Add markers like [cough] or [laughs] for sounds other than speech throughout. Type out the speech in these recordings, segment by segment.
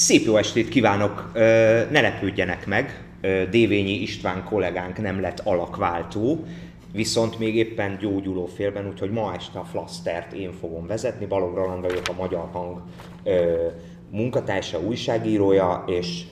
Szép jó estét kívánok, ne lepődjenek meg, Dévényi István kollégánk nem lett alakváltó, viszont még éppen gyógyuló félben, úgyhogy ma este a Flasztert én fogom vezetni. Balog Roland vagyok a Magyar Hang munkatársa, újságírója, és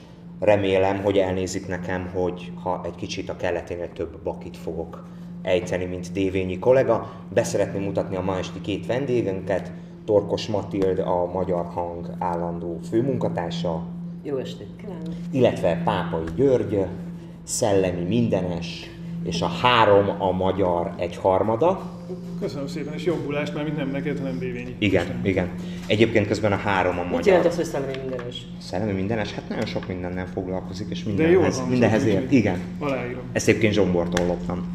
remélem, hogy elnézik nekem, hogy ha egy kicsit a kelleténél több bakit fogok ejteni, mint Dévényi kollega. Beszeretném mutatni a ma esti két vendégünket, Torkos Matild, a Magyar Hang állandó főmunkatársa. Jó estét kívánok! Illetve Pápai György, szellemi mindenes, és a három a magyar egyharmada. Köszönöm szépen, és jobbulást, mert nem neked, hanem Dévényi. Igen, Isten. igen. Egyébként közben a három a magyar. Mit jelent az, hogy szellemi mindenes? Szellemi mindenes? Hát nagyon sok mindennel foglalkozik, és mindenhez, mindenhez ért. Igen. Aláírom. Ezt egyébként Zsombortól loptam.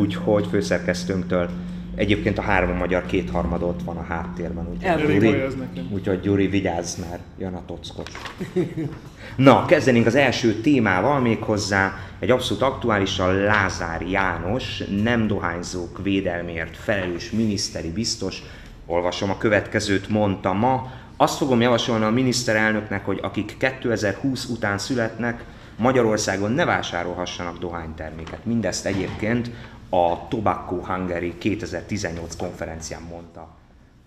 Úgyhogy főszerkesztőnktől Egyébként a három a magyar kétharmad ott van a háttérben, úgyhogy Gyuri, úgyhogy Gyuri vigyázz, mert jön a tockos. [laughs] Na, kezdenénk az első témával, méghozzá egy abszolút aktuálisan Lázár János, nem dohányzók védelmért felelős miniszteri biztos, olvasom a következőt mondta ma, azt fogom javasolni a miniszterelnöknek, hogy akik 2020 után születnek, Magyarországon ne vásárolhassanak dohányterméket. Mindezt egyébként a Tobacco Hungary 2018 konferencián mondta.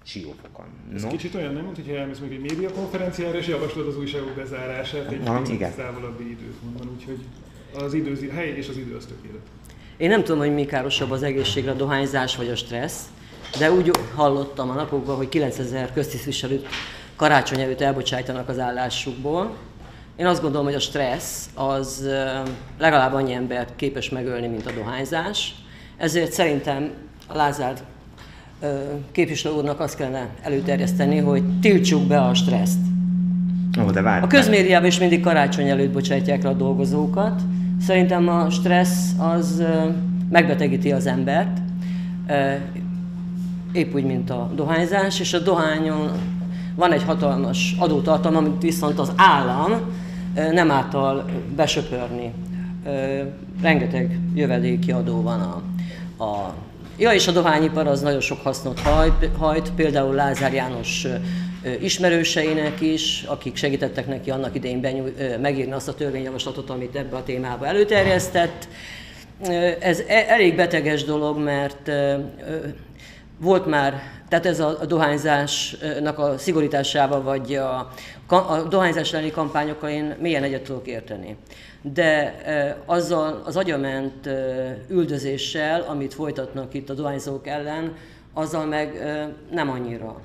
Siófokon. Ez no? kicsit olyan, nem, mint hogyha elmész még egy média konferenciára, és javaslod az újságok bezárását egy Valami, igen. távolabbi időpontban, úgyhogy az idő, hely és az idő az tökéletes. Én nem tudom, hogy mi károsabb az egészségre, a dohányzás vagy a stressz, de úgy hallottam a napokban, hogy 9000 köztisztviselőt karácsony előtt elbocsájtanak az állásukból. Én azt gondolom, hogy a stressz az legalább annyi embert képes megölni, mint a dohányzás. Ezért szerintem a Lázár képviselő úrnak azt kellene előterjeszteni, hogy tiltsuk be a stresszt. Ó, de várj, a közmédiában is mindig karácsony előtt bocsátják le a dolgozókat. Szerintem a stressz az megbetegíti az embert, épp úgy, mint a dohányzás, és a dohányon van egy hatalmas adótartalma, amit viszont az állam nem által besöpörni. Rengeteg jövedéki adó van a, a Ja, és a dohányipar az nagyon sok hasznot hajt, például Lázár János ismerőseinek is, akik segítettek neki annak idején benyúj, megírni azt a törvényjavaslatot, amit ebbe a témába előterjesztett. Ez e, elég beteges dolog, mert volt már, tehát ez a dohányzásnak a szigorításával, vagy a, a dohányzás elleni kampányokkal én mélyen egyet tudok érteni de azzal az agyament üldözéssel, amit folytatnak itt a dohányzók ellen, azzal meg nem annyira.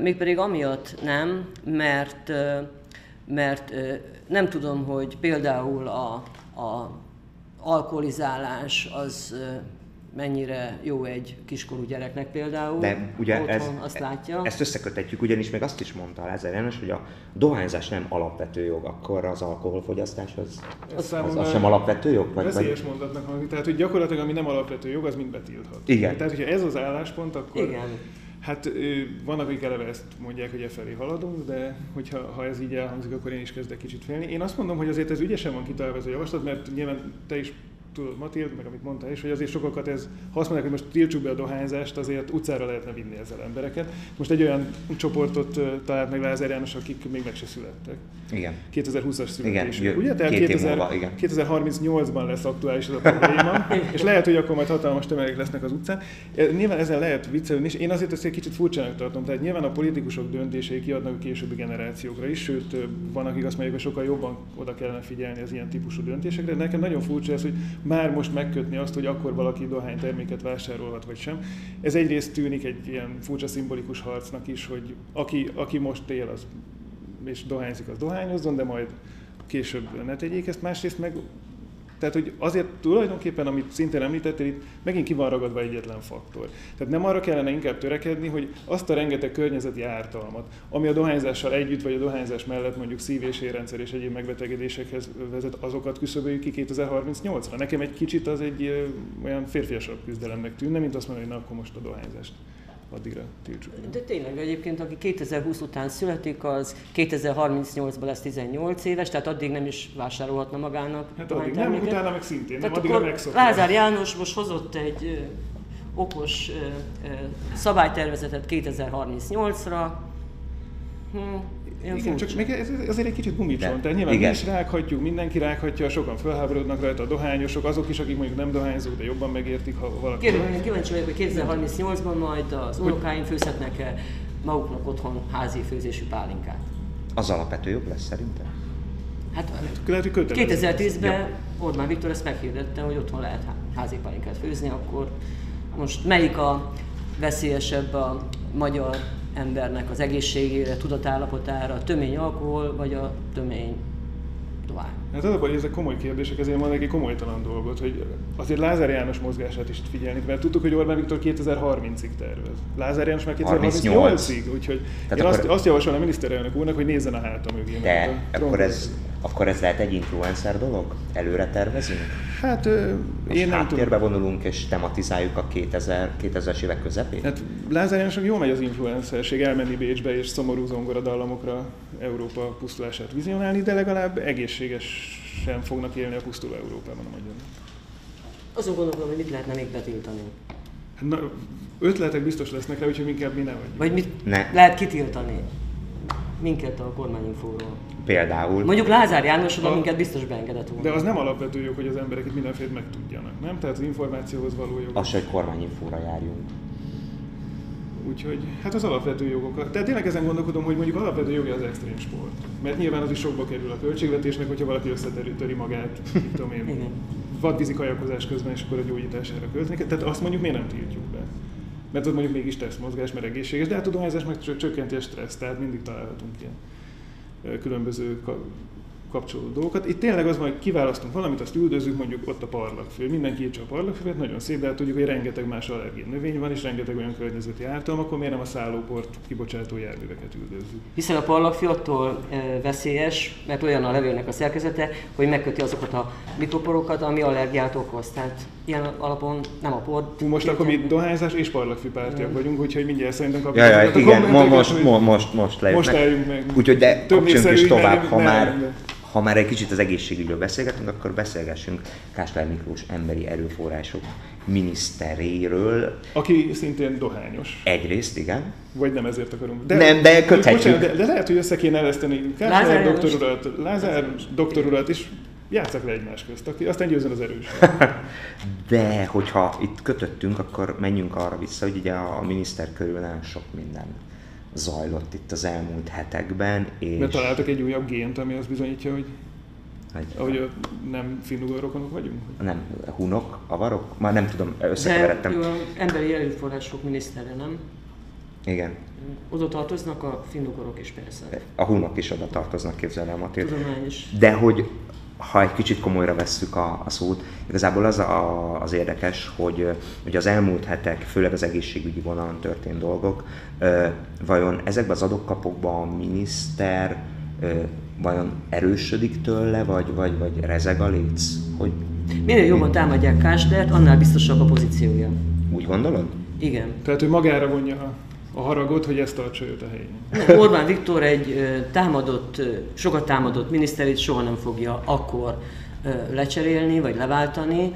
Mégpedig amiatt nem, mert, mert nem tudom, hogy például a, a alkoholizálás az mennyire jó egy kiskorú gyereknek például. De ugye otthon, ez, azt látja. ezt összekötetjük, ugyanis meg azt is mondta a Lázár János, hogy a dohányzás nem alapvető jog, akkor az alkoholfogyasztás az, az, az, az sem alapvető jog? Vagy, veszélyes vagy... mondatnak hangzik, tehát hogy gyakorlatilag ami nem alapvető jog, az mind betilthat. Igen. Tehát, hogyha ez az álláspont, akkor... Igen. Hát van, akik eleve ezt mondják, hogy e felé haladunk, de hogyha ha ez így elhangzik, akkor én is kezdek kicsit félni. Én azt mondom, hogy azért ez ügyesen van kitalálva ez a javaslat, mert nyilván te is tudod, Matild, meg amit mondta is, hogy azért sokakat ez, ha azt mondják, hogy most tiltsuk be a dohányzást, azért utcára lehetne vinni ezzel embereket. Most egy olyan csoportot talált meg Lázár János, akik még meg se születtek. Igen. 2020-as születés. Igen, ugye? Tehát 2000, igen. 2038-ban lesz aktuális ez a probléma, [laughs] és lehet, hogy akkor majd hatalmas tömegek lesznek az utcán. Nyilván ezzel lehet viccelni, és én azért ezt egy kicsit furcsának tartom. Tehát nyilván a politikusok döntései kiadnak a későbbi generációkra is, sőt, van, akik azt mondják, hogy sokkal jobban oda kellene figyelni az ilyen típusú döntésekre. De nekem nagyon furcsa ez, hogy már most megkötni azt, hogy akkor valaki dohányterméket vásárolhat vagy sem. Ez egyrészt tűnik egy ilyen furcsa szimbolikus harcnak is, hogy aki, aki most él, az és dohányzik, az dohányozzon, de majd később ne tegyék ezt. Másrészt meg tehát, hogy azért tulajdonképpen, amit szintén említettél, itt megint ki van ragadva egyetlen faktor. Tehát nem arra kellene inkább törekedni, hogy azt a rengeteg környezeti ártalmat, ami a dohányzással együtt, vagy a dohányzás mellett mondjuk szív- és érrendszer és egyéb megbetegedésekhez vezet, azokat küszöböljük ki 2038-ra. Nekem egy kicsit az egy olyan férfiasabb küzdelemnek tűnne, mint azt mondani, hogy na akkor most a dohányzást addigra tiltsuk. De tényleg egyébként, aki 2020 után születik, az 2038-ban lesz 18 éves, tehát addig nem is vásárolhatna magának. Hát addig nem, utána meg szintén, tehát nem, addigra megszokja. Lázár János most hozott egy ö, okos ö, ö, szabálytervezetet 2038-ra, hm. Ilyen igen, furcsa. csak még ez, azért egy kicsit gumicson, tehát nyilván igen. mi is rághatjuk, mindenki rághatja, sokan felháborodnak rajta, a dohányosok, azok is, akik mondjuk nem dohányzók, de jobban megértik, ha valaki... Kérdem, kíváncsi vagyok, hogy 2038-ban majd az unokáim főzhetnek-e maguknak otthon házi főzésű pálinkát. Az alapvető jobb lesz szerintem? Hát lehet, hogy 2010-ben ja. Orbán Viktor ezt meghirdette, hogy otthon lehet házi pálinkát főzni, akkor most melyik a veszélyesebb a magyar embernek az egészségére, tudatállapotára, a tömény alkohol vagy a tömény dohány? Hát az a baj, ezek komoly kérdések, ezért mondok egy komolytalan dolgot, hogy azért Lázár János mozgását is figyelni, mert tudtuk, hogy Orbán Viktor 2030-ig tervez. Lázár János már 2038-ig, úgyhogy Tehát én akkor... azt, azt javasolom a miniszterelnök úrnak, hogy nézzen a hátam mögé. De akkor ez, akkor ez lehet egy influencer dolog? Előre tervezünk? Hát Most én nem tudom. vonulunk és tematizáljuk a 2000, 2000-es évek közepén? Hát Lázár Jánosnak jól megy az influencerség, elmenni Bécsbe és szomorú zongoradallamokra Európa pusztulását vizionálni, de legalább egészségesen fognak élni a pusztuló Európában a magyarok. Azon gondolom, hogy mit lehetne még betiltani. Hát na, ötletek biztos lesznek rá, úgyhogy inkább mi ne vagyunk. Vagy mit ne. lehet kitiltani? Minket a kormányinfóról. Például. Mondjuk Lázár János oda minket biztos beengedett volna. De az nem alapvető jog, hogy az emberek itt mindenféle megtudjanak, nem? Tehát az információhoz való jog. Az, hogy kormányinfóra járjunk. Úgyhogy hát az alapvető jogok. Tehát tényleg ezen gondolkodom, hogy mondjuk alapvető jogi az extrém sport. Mert nyilván az is sokba kerül a költségvetésnek, hogyha valaki összetöri magát, [laughs] tudom én, vadvízi kajakozás közben, és akkor a gyógyítására költeni. Tehát azt mondjuk miért nem tiltjuk be? Mert az mondjuk mégis tesztmozgás, mert egészséges, de hát tudományzás meg csökkenti a stressz, tehát mindig találhatunk ilyen különböző kapcsolódó dolgokat. Itt tényleg az van, hogy kiválasztunk valamit, azt üldözzük, mondjuk ott a parlagfő. Mindenki írtsa a parlagfőt, nagyon szép, de hát tudjuk, hogy rengeteg más allergén növény van, és rengeteg olyan környezeti ártalom, akkor miért nem a szállóport kibocsátó járműveket üldözzük? Hiszen a parlagfű attól e, veszélyes, mert olyan a levélnek a szerkezete, hogy megköti azokat a mikroporokat, ami allergiát okoz. Tehát ilyen alapon nem a por. Hú, most akkor mi dohányzás és parlagfű pártiak vagyunk, úgyhogy mindjárt szerintem kapjuk. Ja, ja, igen, most, most, most, most Most eljünk meg. Úgyhogy de kapcsolunk is tovább, ha már, ha már egy kicsit az egészségügyről beszélgetünk, akkor beszélgessünk Kásler Miklós emberi erőforrások miniszteréről. Aki szintén dohányos. Egyrészt, igen. Vagy nem ezért akarunk. De, nem, de köthetjük. Bocsánat, de, de, lehet, hogy össze kéne eleszteni Kásler doktorulat, Lázár doktorulat is játszak le egymás közt, aki aztán győzön az erős. [laughs] De hogyha itt kötöttünk, akkor menjünk arra vissza, hogy ugye a miniszter körül nagyon sok minden zajlott itt az elmúlt hetekben. És... Mert találtak egy újabb gént, ami azt bizonyítja, hogy hogy, ahogy nem finnugorokonok vagyunk? Nem, hunok, avarok? Már nem tudom, összekeveredtem. De jó, emberi erőforrások minisztere, nem? Igen. Oda tartoznak a finnugorok is persze. A hunok is oda tartoznak, képzelem a Tudomány is. De hogy ha egy kicsit komolyra vesszük a, a szót, igazából az a, az érdekes, hogy, hogy az elmúlt hetek, főleg az egészségügyi vonalon történt dolgok, vajon ezekben az adokkapokban a miniszter vajon erősödik tőle, vagy, vagy, vagy rezeg a léc? Hogy... Minél jobban támadják Kástert, annál biztosabb a pozíciója. Úgy gondolod? Igen. Tehát ő magára vonja a a haragot, hogy ezt tartsa őt a helyén. Orbán Viktor egy támadott, sokat támadott miniszterét soha nem fogja akkor lecserélni, vagy leváltani.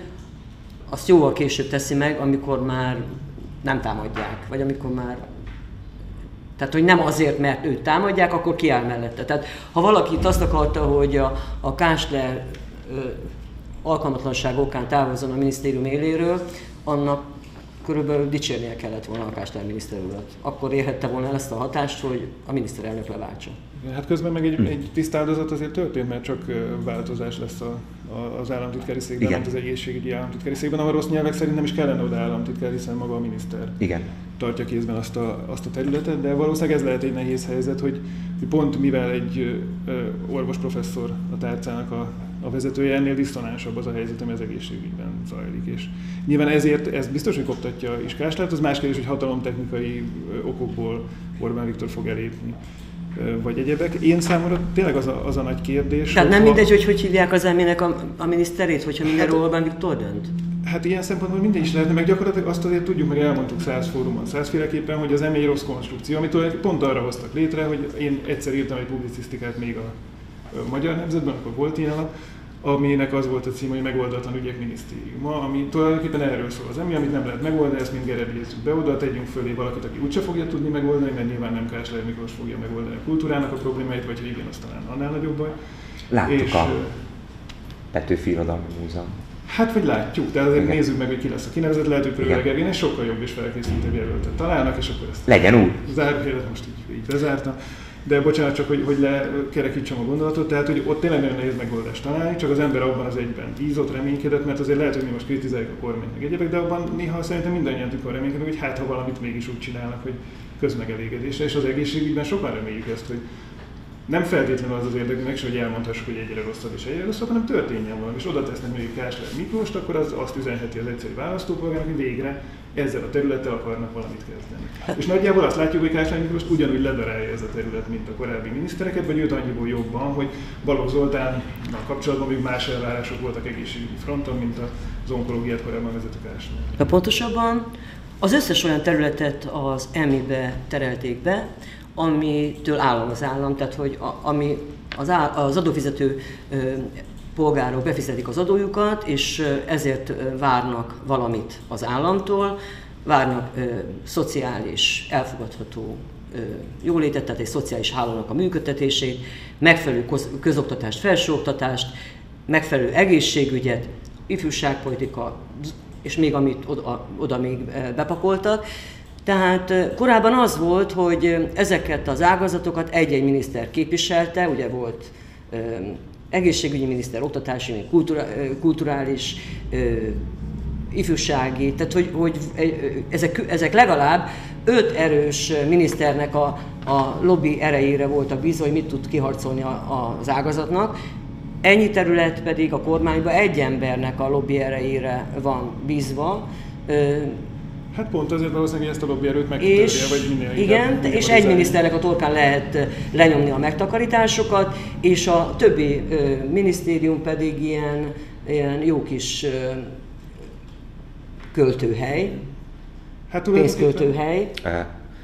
Azt jóval később teszi meg, amikor már nem támadják, vagy amikor már tehát, hogy nem azért, mert őt támadják, akkor kiáll mellette. Tehát, ha valaki itt azt akarta, hogy a, a Kásler alkalmatlanság okán távozzon a minisztérium éléről, annak körülbelül dicsérnie kellett volna a Kásler miniszter urat. Akkor érhette volna el ezt a hatást, hogy a miniszterelnök leváltsa. Hát közben meg egy, hm. egy tisztáldozat azért történt, mert csak változás lesz a, a, az államtitkári székben, mint az egészségügyi államtitkári székben, ahol rossz nyelvek szerint nem is kellene oda államtitkár, hiszen maga a miniszter Igen. tartja kézben azt a, azt a területet, de valószínűleg ez lehet egy nehéz helyzet, hogy, hogy pont mivel egy ö, orvos professzor a tárcának a a vezetője, ennél diszonánsabb az a helyzet, ami az egészségügyben zajlik. És nyilván ezért ez biztos, hogy koptatja is Káslát, az más kérdés, hogy hatalomtechnikai okokból Orbán Viktor fog elépni vagy egyebek. Én számomra tényleg az a, az a nagy kérdés. Tehát nem mindegy, hogy hogy hívják az elmének a, a miniszterét, hogyha mindenről hát, Orbán Viktor dönt? Hát ilyen szempontból mindegy is lehetne, meg gyakorlatilag azt azért tudjuk, meg elmondtuk száz fórumon, százféleképpen, hogy az EMI rossz konstrukció, amitől pont arra hoztak létre, hogy én egyszer írtam egy publicisztikát még a, a Magyar Nemzetben, akkor volt ilyen alap, aminek az volt a cím, hogy megoldatlan ügyek minisztériuma, ami tulajdonképpen erről szól az emi, amit nem lehet megoldani, ezt mind gerebjézzük be oda, tegyünk fölé valakit, aki úgyse fogja tudni megoldani, mert nyilván nem Kásler Miklós fogja megoldani a kultúrának a problémáit, vagy ha igen, az talán annál nagyobb baj. Láttuk és, a Petőfi Irodalmi Múzeum. Hát vagy látjuk, de azért Igen. nézzük meg, hogy ki lesz a kinevezett, lehet, hogy Prőle Gergén sokkal jobb és felkészültebb jelöltet találnak, és akkor ezt legyen úgy. Zárójelet most így, így bezártam. De bocsánat, csak hogy, hogy lekerekítsem a gondolatot, tehát hogy ott tényleg nagyon nehéz megoldást találni, csak az ember abban az egyben bízott, reménykedett, mert azért lehet, hogy mi most kritizáljuk a kormányt meg egyébek, de abban néha szerintem mindannyian tudjuk reménykedni, hogy hát ha valamit mégis úgy csinálnak, hogy közmegelégedésre, és az egészségügyben sokan reméljük ezt, hogy nem feltétlenül az az érdekünk, hogy elmondhassuk, hogy egyre rosszabb és egyre rosszabb, hanem történjen valami. És oda tesznek mondjuk Kásler Miklóst, akkor az azt üzenheti az egyszerű választópolgárnak, hogy végre ezzel a területtel akarnak valamit kezdeni. És nagyjából azt látjuk, hogy Kásler Miklós ugyanúgy ledarálja ez a terület, mint a korábbi minisztereket, vagy őt annyiból jobban, hogy Balogh Zoltán kapcsolatban még más elvárások voltak egészségügyi fronton, mint az onkológiát korábban vezető Kásler. Pontosabban az összes olyan területet az EMI-be terelték be, amitől állam az állam, tehát hogy a, ami az, á, az adófizető ö, polgárok befizetik az adójukat, és ezért várnak valamit az államtól, várnak ö, szociális, elfogadható ö, jólétet, tehát egy szociális hálónak a működtetését, megfelelő közoktatást, felsőoktatást, megfelelő egészségügyet, ifjúságpolitika, és még amit oda, oda még bepakoltak, tehát korábban az volt, hogy ezeket az ágazatokat egy-egy miniszter képviselte, ugye volt egészségügyi miniszter, oktatási, kultura, kulturális, ifjúsági, tehát hogy, hogy ezek, ezek legalább öt erős miniszternek a, a lobby erejére voltak bízva, hogy mit tud kiharcolni a, az ágazatnak. Ennyi terület pedig a kormányban egy embernek a lobby erejére van bízva, Hát pont azért valószínűleg ezt a lobbyerőt megtörje, és, vagy minél Igen, inkább, és egy miniszternek a torkán lehet lenyomni a megtakarításokat, és a többi ö, minisztérium pedig ilyen, ilyen jó kis ö, költőhely, hát, pénzköltőhely.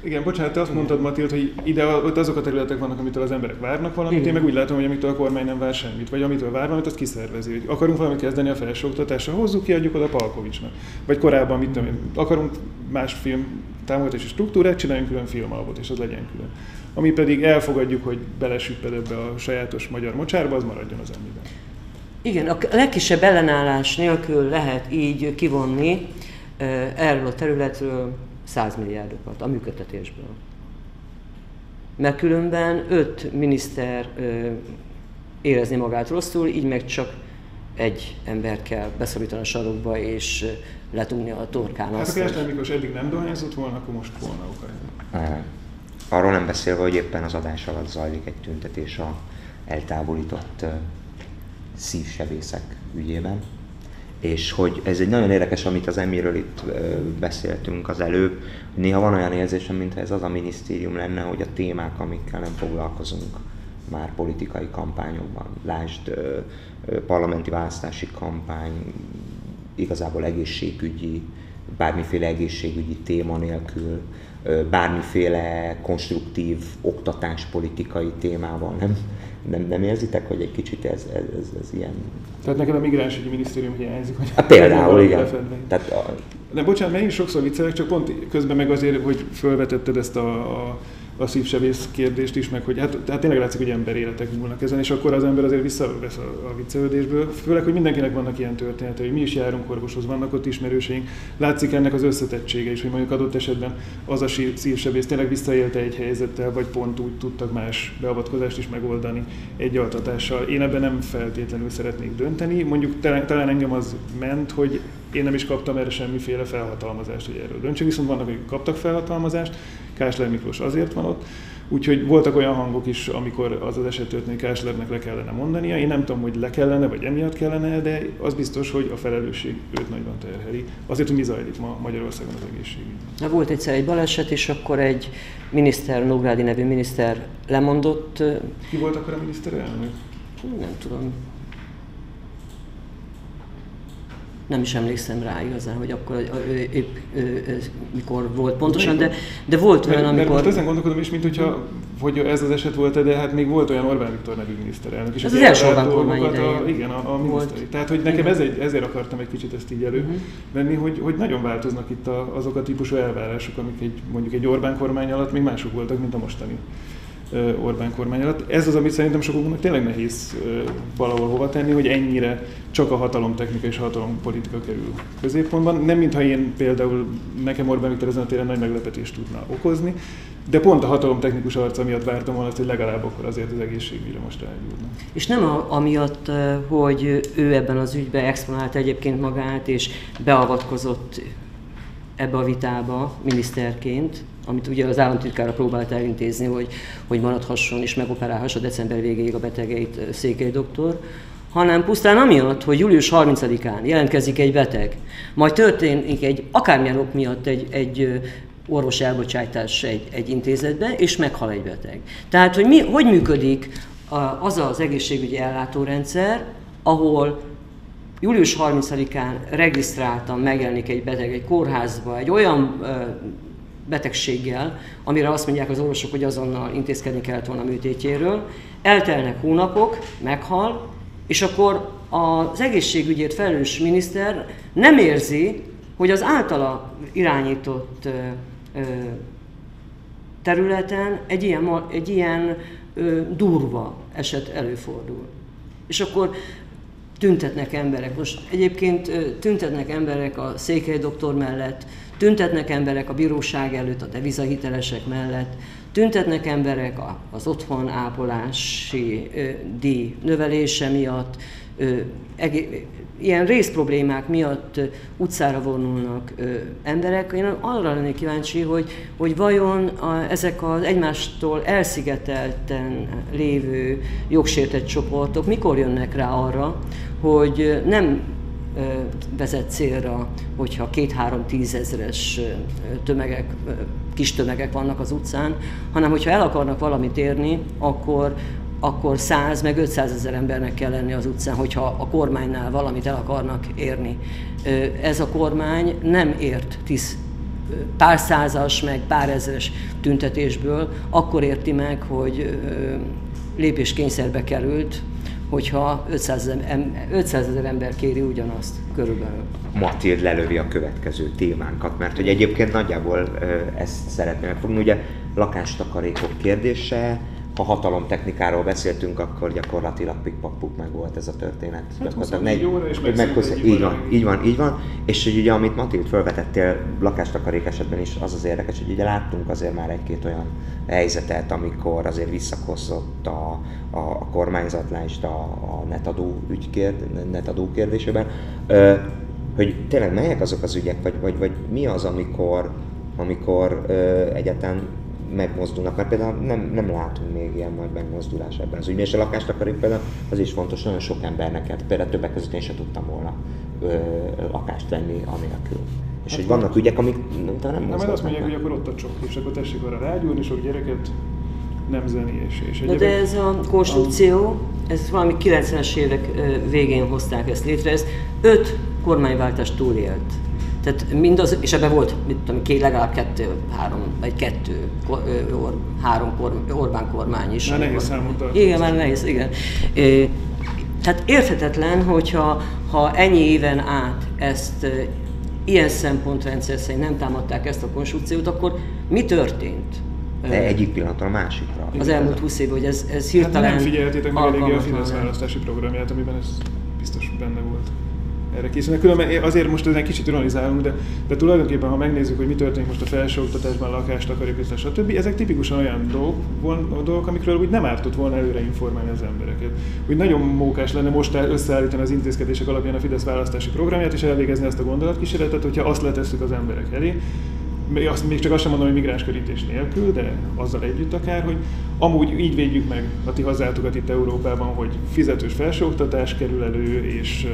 Igen, bocsánat, te azt mondtad, Matild, hogy ide ott azok a területek vannak, amitől az emberek várnak valamit, Igen. én meg úgy látom, hogy amitől a kormány nem vár semmit, vagy amitől vár valamit, azt kiszervezi. Hogy akarunk valamit kezdeni a felsőoktatásra, hozzuk ki, adjuk oda Palkovicsnak. Vagy korábban, mit tudom én, akarunk más film támogatási struktúrát, csináljunk külön filmalbot, és az legyen külön. Ami pedig elfogadjuk, hogy belesüpped ebbe a sajátos magyar mocsárba, az maradjon az emmiben. Igen, a legkisebb ellenállás nélkül lehet így kivonni erről a területről 100 milliárdokat a működtetésből. Mert különben öt miniszter ö, érezni magát rosszul, így meg csak egy embert kell beszorítani a sarokba és letúlni a torkán. Hát ha Kersten Miklós eddig nem dohányzott volna, akkor most volna oka. Arról nem beszélve, hogy éppen az adás alatt zajlik egy tüntetés a eltávolított szívsebészek ügyében és hogy ez egy nagyon érdekes, amit az emiről itt beszéltünk az előbb, néha van olyan érzésem, mintha ez az a minisztérium lenne, hogy a témák, amikkel nem foglalkozunk már politikai kampányokban, lásd parlamenti választási kampány, igazából egészségügyi, bármiféle egészségügyi téma nélkül, bármiféle konstruktív oktatáspolitikai témával nem, nem, nem érzitek, hogy egy kicsit ez, ez, ez, ez ilyen... Tehát neked a migránsügyi minisztérium hiányzik, hogy... Hát például, igen. Tehát a... De bocsánat, mert én sokszor viccelek, csak pont közben meg azért, hogy felvetetted ezt a, a a szívsevész kérdést is, meg hogy hát, hát tényleg látszik, hogy ember életek múlnak ezen, és akkor az ember azért visszavesz a, a viccelődésből. Főleg, hogy mindenkinek vannak ilyen történetei, mi is járunk orvoshoz, vannak ott ismerőseink. Látszik ennek az összetettsége is, hogy mondjuk adott esetben az a szívsebész tényleg visszaélte egy helyzettel, vagy pont úgy tudtak más beavatkozást is megoldani egy altatással. Én ebben nem feltétlenül szeretnék dönteni. Mondjuk talán engem az ment, hogy én nem is kaptam erre semmiféle felhatalmazást, hogy erről döntsek, viszont vannak, akik kaptak felhatalmazást, Kásler Miklós azért van ott, Úgyhogy voltak olyan hangok is, amikor az az eset történik, Káslernek le kellene mondania. Én nem tudom, hogy le kellene, vagy emiatt kellene, de az biztos, hogy a felelősség őt nagyban terheli. Azért, hogy mi zajlik ma Magyarországon az egészségügy. Volt egyszer egy baleset, és akkor egy miniszter, Nógrádi nevű miniszter lemondott. Ki volt akkor a miniszterelnök? Nem tudom. Nem is emlékszem rá igazán, hogy akkor épp mikor volt pontosan, de, de volt olyan, amikor... Mert most ezen gondolkodom is, mint hogyha hogy ez az eset volt, de hát még volt olyan Orbán Viktor nevű miniszterelnök. És ez az első Orbán kormány a, Igen, a, a miniszteri. Tehát, hogy nekem ez egy, ezért akartam egy kicsit ezt így elővenni, uh-huh. hogy, hogy nagyon változnak itt a, azok a típusú elvárások, amik egy, mondjuk egy Orbán kormány alatt még mások voltak, mint a mostani. Orbán kormány alatt. Ez az, amit szerintem sokaknak tényleg nehéz valahol hova tenni, hogy ennyire csak a hatalomtechnika és hatalompolitika kerül középpontban. Nem mintha én például nekem Orbán Viktor ezen a téren nagy meglepetést tudna okozni, de pont a hatalomtechnikus arca miatt vártam volna, hogy legalább akkor azért az egészségügyre most rágyúrna. És nem a, amiatt, hogy ő ebben az ügyben exponálta egyébként magát, és beavatkozott ebbe a vitába miniszterként, amit ugye az államtitkára próbált elintézni, hogy, hogy maradhasson és megoperálhassa december végéig a betegeit Székely doktor, hanem pusztán amiatt, hogy július 30-án jelentkezik egy beteg, majd történik egy akármilyen ok miatt egy, egy orvos elbocsátás egy, egy intézetbe, és meghal egy beteg. Tehát, hogy mi, hogy működik az az egészségügyi ellátórendszer, ahol július 30-án regisztráltan megjelenik egy beteg egy kórházba, egy olyan betegséggel, amire azt mondják az orvosok, hogy azonnal intézkedni kellett volna műtétjéről. Eltelnek hónapok, meghal, és akkor az egészségügyért felelős miniszter nem érzi, hogy az általa irányított területen egy ilyen, egy ilyen durva eset előfordul. És akkor tüntetnek emberek. Most egyébként tüntetnek emberek a székely doktor mellett, Tüntetnek emberek a bíróság előtt a devizahitelesek mellett, tüntetnek emberek az otthon ápolási díj növelése miatt, ilyen részproblémák miatt utcára vonulnak emberek. Én arra lennék kíváncsi, hogy, hogy vajon a, ezek az egymástól elszigetelten lévő jogsértett csoportok mikor jönnek rá arra, hogy nem vezet célra, hogyha két-három tízezres tömegek, kis tömegek vannak az utcán, hanem hogyha el akarnak valamit érni, akkor, akkor 100 meg 500 ezer embernek kell lenni az utcán, hogyha a kormánynál valamit el akarnak érni. Ez a kormány nem ért tíz pár százas, meg pár ezeres tüntetésből, akkor érti meg, hogy lépéskényszerbe került, hogyha 500 ezer ember kéri ugyanazt körülbelül. Matild lelövi a következő témánkat, mert hogy egyébként nagyjából ezt szeretném megfogni. Ugye lakástakarékok kérdése, ha hatalomtechnikáról beszéltünk, akkor gyakorlatilag pikpakpuk meg volt ez a történet. Hát gyakorlatilag negy, óra és meghozzá, így van, így van, így van. És hogy ugye, amit Matild felvetettél lakástakarék esetben is, az az érdekes, hogy ugye láttunk azért már egy-két olyan helyzetet, amikor azért visszakozott a, a, a kormányzatlást a, a netadó ügykérd, netadó kérdésében, ö, hogy tényleg melyek azok az ügyek, vagy, vagy, vagy mi az, amikor, amikor ö, egyáltalán megmozdulnak, mert például nem, nem látunk még ilyen nagy megmozdulás ebben az ügyben, és a lakást akarjuk például, az is fontos, nagyon sok embernek, hát például többek között én sem tudtam volna ö, lakást venni anélkül. És hát hogy vannak ügyek, amik nem, nem Nem, mert azt mondják, hogy akkor ott a csok, és akkor tessék arra rágyúrni, sok gyereket nem zeni, és, De, de ez a konstrukció, ez valami 90-es évek végén hozták ezt létre, ez öt kormányváltást túlélt. Tehát mindaz, és ebben volt, mit tudom, két, legalább kettő, három, vagy kettő, or, három kor, Orbán kormány is. Már nehéz számot Igen, már nehéz, igen. Tehát érthetetlen, hogyha ha ennyi éven át ezt ilyen szempontrendszer szerint nem támadták ezt a konstrukciót, akkor mi történt? De egyik pillanatra a másikra. Az elmúlt 20 év, hogy ez, ez hirtelen hát nem figyeltétek meg eléggé a Fidesz választási programját, amiben ez biztos benne volt erre készülnek. Különben azért most ezen kicsit ironizálunk, de, de tulajdonképpen, ha megnézzük, hogy mi történik most a felsőoktatásban, lakást akarjuk, és stb., ezek tipikusan olyan dolgok, dolgok, amikről úgy nem ártott volna előre informálni az embereket. Úgy nagyon mókás lenne most összeállítani az intézkedések alapján a Fidesz választási programját, és elvégezni ezt a gondolatkísérletet, hogyha azt letesszük az emberek elé, még, még csak azt sem mondom, hogy migránskörítés nélkül, de azzal együtt akár, hogy amúgy így védjük meg a ti hazátokat itt Európában, hogy fizetős felsőoktatás kerül elő, és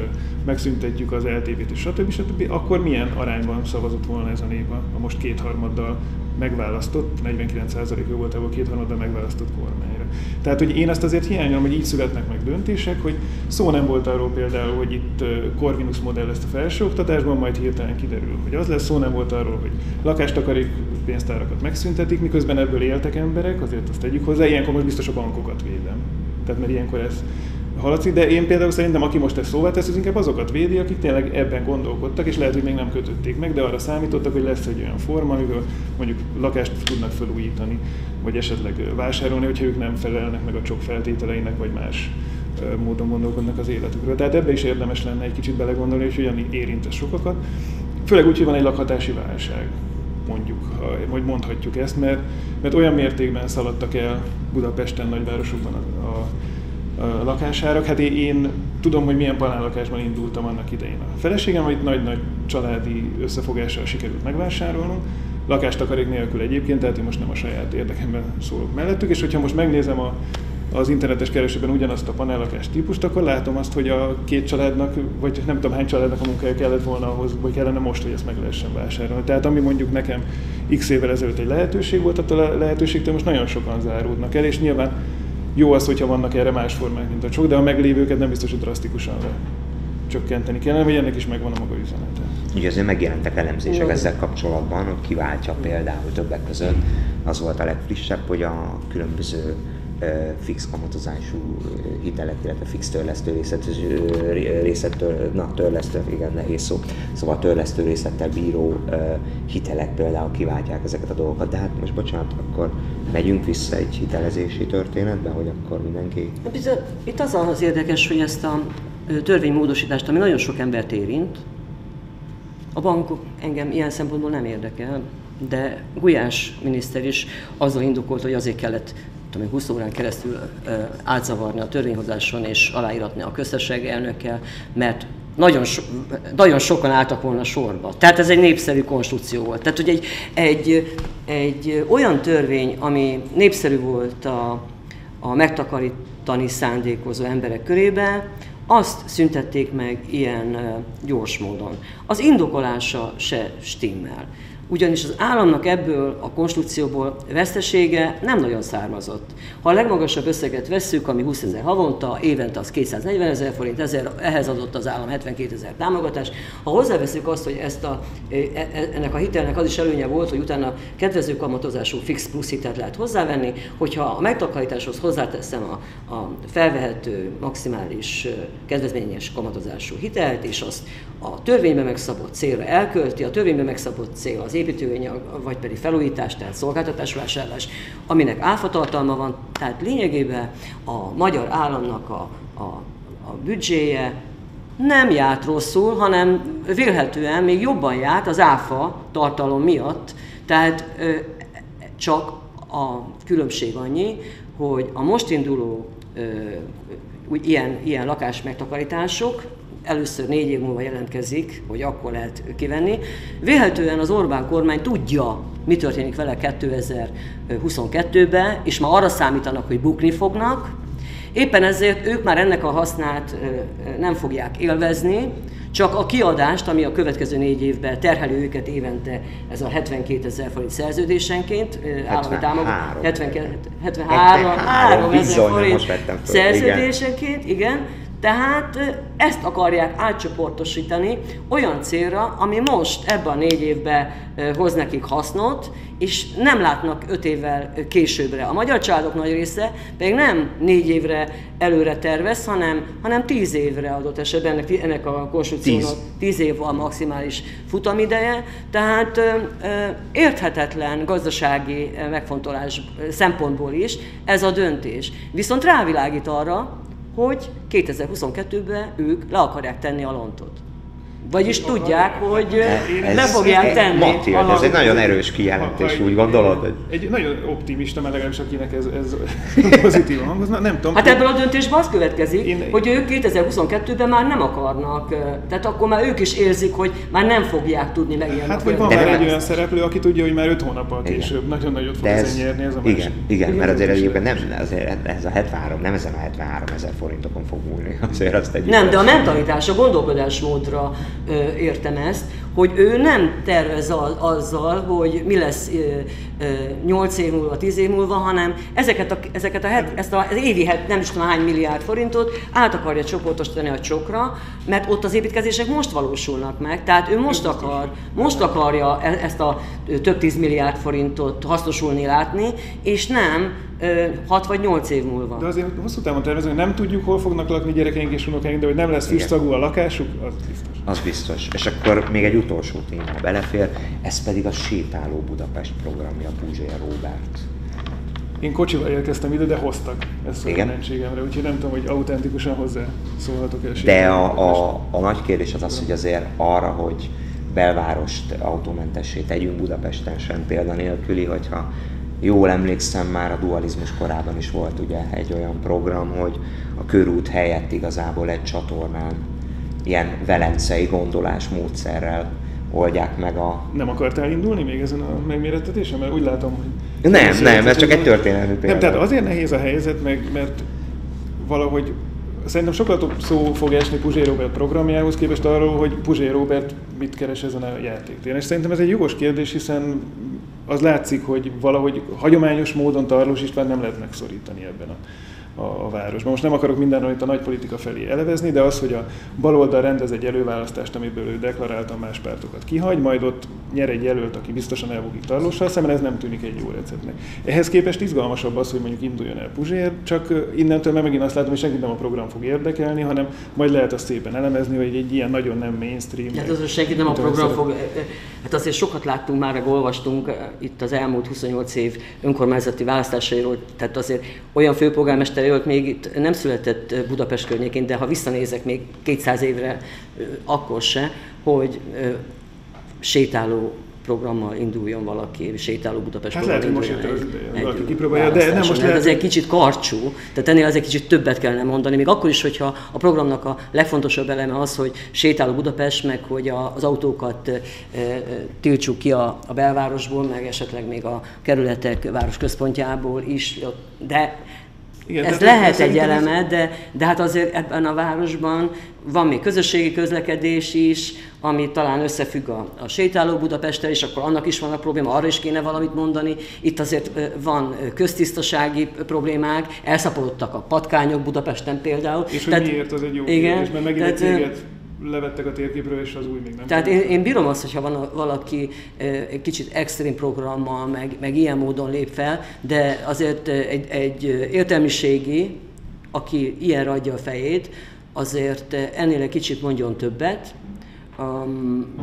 megszüntetjük az LTV-t stb. stb., akkor milyen arányban szavazott volna ez a nép a most kétharmaddal megválasztott, 49%-ig volt ebből kétharmaddal megválasztott kormányra. Tehát, hogy én azt azért hiányolom, hogy így születnek meg döntések, hogy szó nem volt arról például, hogy itt Corvinus modell lesz a felsőoktatásban, majd hirtelen kiderül, hogy az lesz, szó nem volt arról, hogy lakástakarék pénztárakat megszüntetik, miközben ebből éltek emberek, azért azt tegyük hozzá, ilyenkor most biztos a bankokat védem. Tehát mert ilyenkor ez haladszik, de én például szerintem, aki most ezt szóvá tesz, az inkább azokat védi, akik tényleg ebben gondolkodtak, és lehet, hogy még nem kötötték meg, de arra számítottak, hogy lesz egy olyan forma, amivel mondjuk lakást tudnak felújítani, vagy esetleg vásárolni, hogyha ők nem felelnek meg a csok feltételeinek, vagy más módon gondolkodnak az életükről. Tehát ebbe is érdemes lenne egy kicsit belegondolni, hogy hogyan érint sokakat. Főleg úgy, hogy van egy lakhatási válság, mondjuk, vagy mondhatjuk ezt, mert, mert olyan mértékben szaladtak el Budapesten, nagyvárosokban lakásárak. Hát én tudom, hogy milyen lakásban indultam annak idején. A feleségem itt nagy-nagy családi összefogással sikerült megvásárolnunk, lakástakarék nélkül egyébként, tehát én most nem a saját érdekemben szólok mellettük, és hogyha most megnézem a, az internetes keresőben ugyanazt a panellakás típust, akkor látom azt, hogy a két családnak, vagy nem tudom hány családnak a munkája kellett volna ahhoz, vagy kellene most, hogy ezt meg lehessen vásárolni. Tehát ami mondjuk nekem x évvel ezelőtt egy lehetőség volt, attól a lehetőségtől most nagyon sokan záródnak el, és nyilván jó az, hogyha vannak erre más formák, mint a csok, de a meglévőket nem biztos, hogy drasztikusan le csökkenteni kellene, vagy ennek is megvan a maga üzenete. Ugye azért megjelentek elemzések ezzel kapcsolatban, hogy kiváltja például többek között, az volt a legfrissebb, hogy a különböző fix kamatozású hitelek, illetve fix törlesztő részet, részettől, na törlesztő, igen, nehéz szó, szóval törlesztő részlettel bíró hitelek például kiváltják ezeket a dolgokat, de hát most bocsánat, akkor megyünk vissza egy hitelezési történetbe, hogy akkor mindenki... Hát itt az az érdekes, hogy ezt a törvénymódosítást, ami nagyon sok embert érint, a bankok engem ilyen szempontból nem érdekel, de Gulyás miniszter is azzal indokolt, hogy azért kellett tudom, 20 órán keresztül átzavarni a törvényhozáson és aláíratni a köztesség elnökkel, mert nagyon, so, nagyon sokan álltak volna sorba. Tehát ez egy népszerű konstrukció volt. Tehát, hogy egy, egy, egy olyan törvény, ami népszerű volt a, a megtakarítani szándékozó emberek körében, azt szüntették meg ilyen gyors módon. Az indokolása se stimmel ugyanis az államnak ebből a konstrukcióból vesztesége nem nagyon származott. Ha a legmagasabb összeget vesszük, ami 20 ezer havonta, évente az 240 ezer forint, ezer, ehhez adott az állam 72 ezer támogatás. Ha hozzáveszünk azt, hogy ezt a, e, e, ennek a hitelnek az is előnye volt, hogy utána kedvező kamatozású fix plusz hitelt lehet hozzávenni, hogyha a megtakarításhoz hozzáteszem a, a felvehető maximális kedvezményes kamatozású hitelt, és azt a törvényben megszabott célra elkölti, a törvényben megszabott cél az építőanyag, vagy pedig felújítás, tehát szolgáltatásvásárlás, aminek áfatartalma van, tehát lényegében a magyar államnak a, a, a büdzséje nem járt rosszul, hanem vélhetően még jobban járt az áfa tartalom miatt, tehát ö, csak a különbség annyi, hogy a most induló ö, úgy, ilyen, ilyen lakásmegtakarítások, először négy év múlva jelentkezik, hogy akkor lehet kivenni. Véletlenül az Orbán kormány tudja, mi történik vele 2022-ben, és ma arra számítanak, hogy bukni fognak. Éppen ezért ők már ennek a hasznát nem fogják élvezni, csak a kiadást, ami a következő négy évben terheli őket évente, ez a 72 ezer forint szerződésenként, állami támogatás, 73, 73, 73 ezer forint szerződésenként, igen. igen tehát ezt akarják átcsoportosítani olyan célra, ami most ebben a négy évben hoz nekik hasznot, és nem látnak öt évvel későbbre. A magyar családok nagy része pedig nem négy évre előre tervez, hanem, hanem tíz évre adott esetben ennek, ennek a konstrukciónak tíz. tíz év a maximális futamideje. Tehát érthetetlen gazdasági megfontolás szempontból is ez a döntés. Viszont rávilágít arra, hogy 2022-ben ők le akarják tenni a lontot. Vagyis tudják, hogy ez, le fogják tenni. Matilda, ez egy nagyon erős kijelentés, úgy gondolod? Egy, egy nagyon optimista, mert legalábbis akinek ez, ez [laughs] pozitívan hangozna, nem tudom. Hát ebből a döntésből az következik, én... hogy ők 2022-ben már nem akarnak, tehát akkor már ők is érzik, hogy már nem fogják tudni megélni. Hát vagy van már egy olyan szereplő, aki tudja, hogy már 5 hónappal később nagyon nagyot fog ez, nyerni ez a igen, másik. Igen, mert azért egyébként nem, azért ez a 73, nem ezen a 73 ezer forintokon fog múlni. [laughs] Azért azt nem, de a mentalitás, a gondolkodásmódra értem ezt, hogy ő nem tervez azzal, hogy mi lesz 8 év múlva, 10 év múlva, hanem ezeket a, ezeket a het, ezt az évi het, nem is tudom hány milliárd forintot át akarja csoportosítani a csokra, mert ott az építkezések most valósulnak meg, tehát ő most akar, most akarja e, ezt a több tíz milliárd forintot hasznosulni látni, és nem 6 vagy 8 év múlva. De azért hosszú távon tervezünk, nem tudjuk, hol fognak lakni gyerekeink és unokáink, de hogy nem lesz füstszagú a lakásuk, az biztos. Az biztos. És akkor még egy utolsó téma belefér, ez pedig a Sétáló Budapest programja Puzsér Robert. Én kocsival érkeztem ide, de hoztak ezt a jelenségemre, úgyhogy nem tudom, hogy autentikusan hozzá szólhatok el. De a, a, a nagy kérdés az az, hogy azért arra, hogy belvárost autómentessé tegyünk Budapesten sem példanélküli, hogyha jól emlékszem, már a dualizmus korában is volt ugye egy olyan program, hogy a körút helyett igazából egy csatornán ilyen velencei módszerrel oldják meg a... Nem akartál indulni még ezen a megmérettetésen? Mert úgy látom, hogy... Nem, nem, ez csak egy történelmi példa. Nem, tehát azért nehéz a helyzet, meg, mert valahogy szerintem sokkal több szó fog esni Puzsé Robert programjához képest arról, hogy Puzsé Robert mit keres ezen a játéktéren. És szerintem ez egy jogos kérdés, hiszen az látszik, hogy valahogy hagyományos módon Tarlós István nem lehet megszorítani ebben a a, a városban. Most nem akarok mindenről itt a nagy politika felé elevezni, de az, hogy a baloldal rendez egy előválasztást, amiből ő deklaráltan más pártokat kihagy, majd ott nyer egy jelölt, aki biztosan elbukik tarlóssal szemben, ez nem tűnik egy jó receptnek. Ehhez képest izgalmasabb az, hogy mondjuk induljon el Puzsér, csak innentől meg megint azt látom, hogy senki nem a program fog érdekelni, hanem majd lehet azt szépen elemezni, hogy egy ilyen nagyon nem mainstream. Hát az, hogy senki nem a program fog, hát azért sokat láttunk már, meg olvastunk itt az elmúlt 28 év önkormányzati választásairól, tehát azért olyan főpolgármester jelölt még itt nem született Budapest környékén, de ha visszanézek még 200 évre, akkor se, hogy sétáló programmal induljon valaki, sétáló Budapest hát lehet, hogy most jött az ideje, valaki kipróbálja, de nem most lehet... Ez egy kicsit karcsú, tehát ennél az egy kicsit többet kellene mondani, még akkor is, hogyha a programnak a legfontosabb eleme az, hogy sétáló Budapest, meg hogy az autókat e, e, tiltsuk ki a, a belvárosból, meg esetleg még a kerületek városközpontjából is, de igen, ez lehet egy eleme, de, de hát azért ebben a városban van még közösségi közlekedés is, ami talán összefügg a, a sétáló Budapesttel, és akkor annak is van a probléma, arra is kéne valamit mondani. Itt azért van köztisztasági problémák, elszaporodtak a patkányok Budapesten például. És hogy Tehát, miért az egy jó igen, kérdés, mert megint tehát, egy levettek a térképről, és az új még nem. Tehát én, én bírom azt, hogyha van valaki egy kicsit extrém programmal, meg, meg ilyen módon lép fel, de azért egy, egy értelmiségi, aki ilyen adja a fejét, azért ennél egy kicsit mondjon többet, um,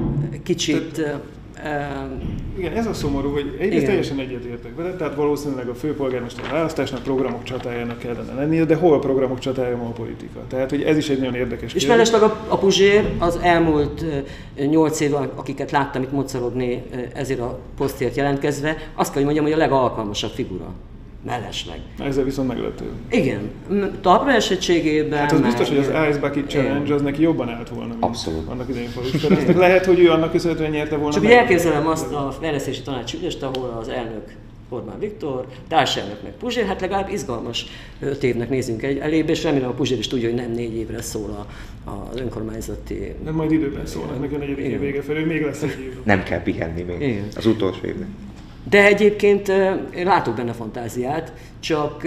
kicsit... Tehát igen, ez a szomorú, hogy egyrészt Igen. teljesen egyetértek vele, tehát valószínűleg a főpolgármester választásnak programok csatájának kellene lennie, de hol a programok csatája ma a politika? Tehát, hogy ez is egy nagyon érdekes És mellesleg a, a Puzsér az elmúlt nyolc év, akiket láttam itt mocorogni ezért a posztért jelentkezve, azt kell, hogy mondjam, hogy a legalkalmasabb figura mellesleg. Ezzel viszont meglepő. Igen, talpra esettségében. Hát az meg... biztos, hogy az Ice Bucket Challenge az neki jobban állt volna. Abszolút. Annak idején Falustereztek. [laughs] Lehet, hogy ő annak köszönhetően nyerte volna. Csak meg. elképzelem azt a fejlesztési tanács ülést, ahol az elnök Orbán Viktor, társelnök meg Puzsér, hát legalább izgalmas öt évnek nézünk egy elébe, és remélem a Puzsér is tudja, hogy nem négy évre szól a, az önkormányzati... Nem majd időben szól, meg a negyedik év vége felé, még lesz egy év. Nem kell pihenni még, Igen. az utolsó évnek. De egyébként én látok benne fantáziát, csak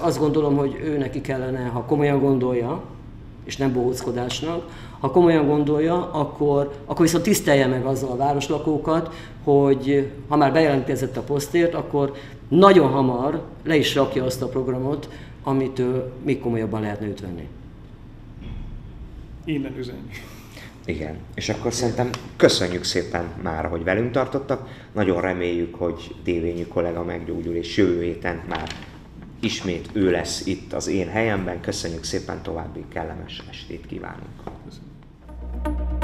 azt gondolom, hogy ő neki kellene, ha komolyan gondolja, és nem bohóckodásnak, ha komolyan gondolja, akkor, akkor viszont tisztelje meg azzal a városlakókat, hogy ha már bejelentkezett a posztért, akkor nagyon hamar le is rakja azt a programot, amit még komolyabban lehetne őt venni. Innen üzenni. Igen, és akkor szerintem köszönjük szépen már, hogy velünk tartottak. Nagyon reméljük, hogy Dévényi kollega meggyógyul, és jövő héten már ismét ő lesz itt az én helyemben. Köszönjük szépen, további kellemes estét kívánunk. Köszönjük.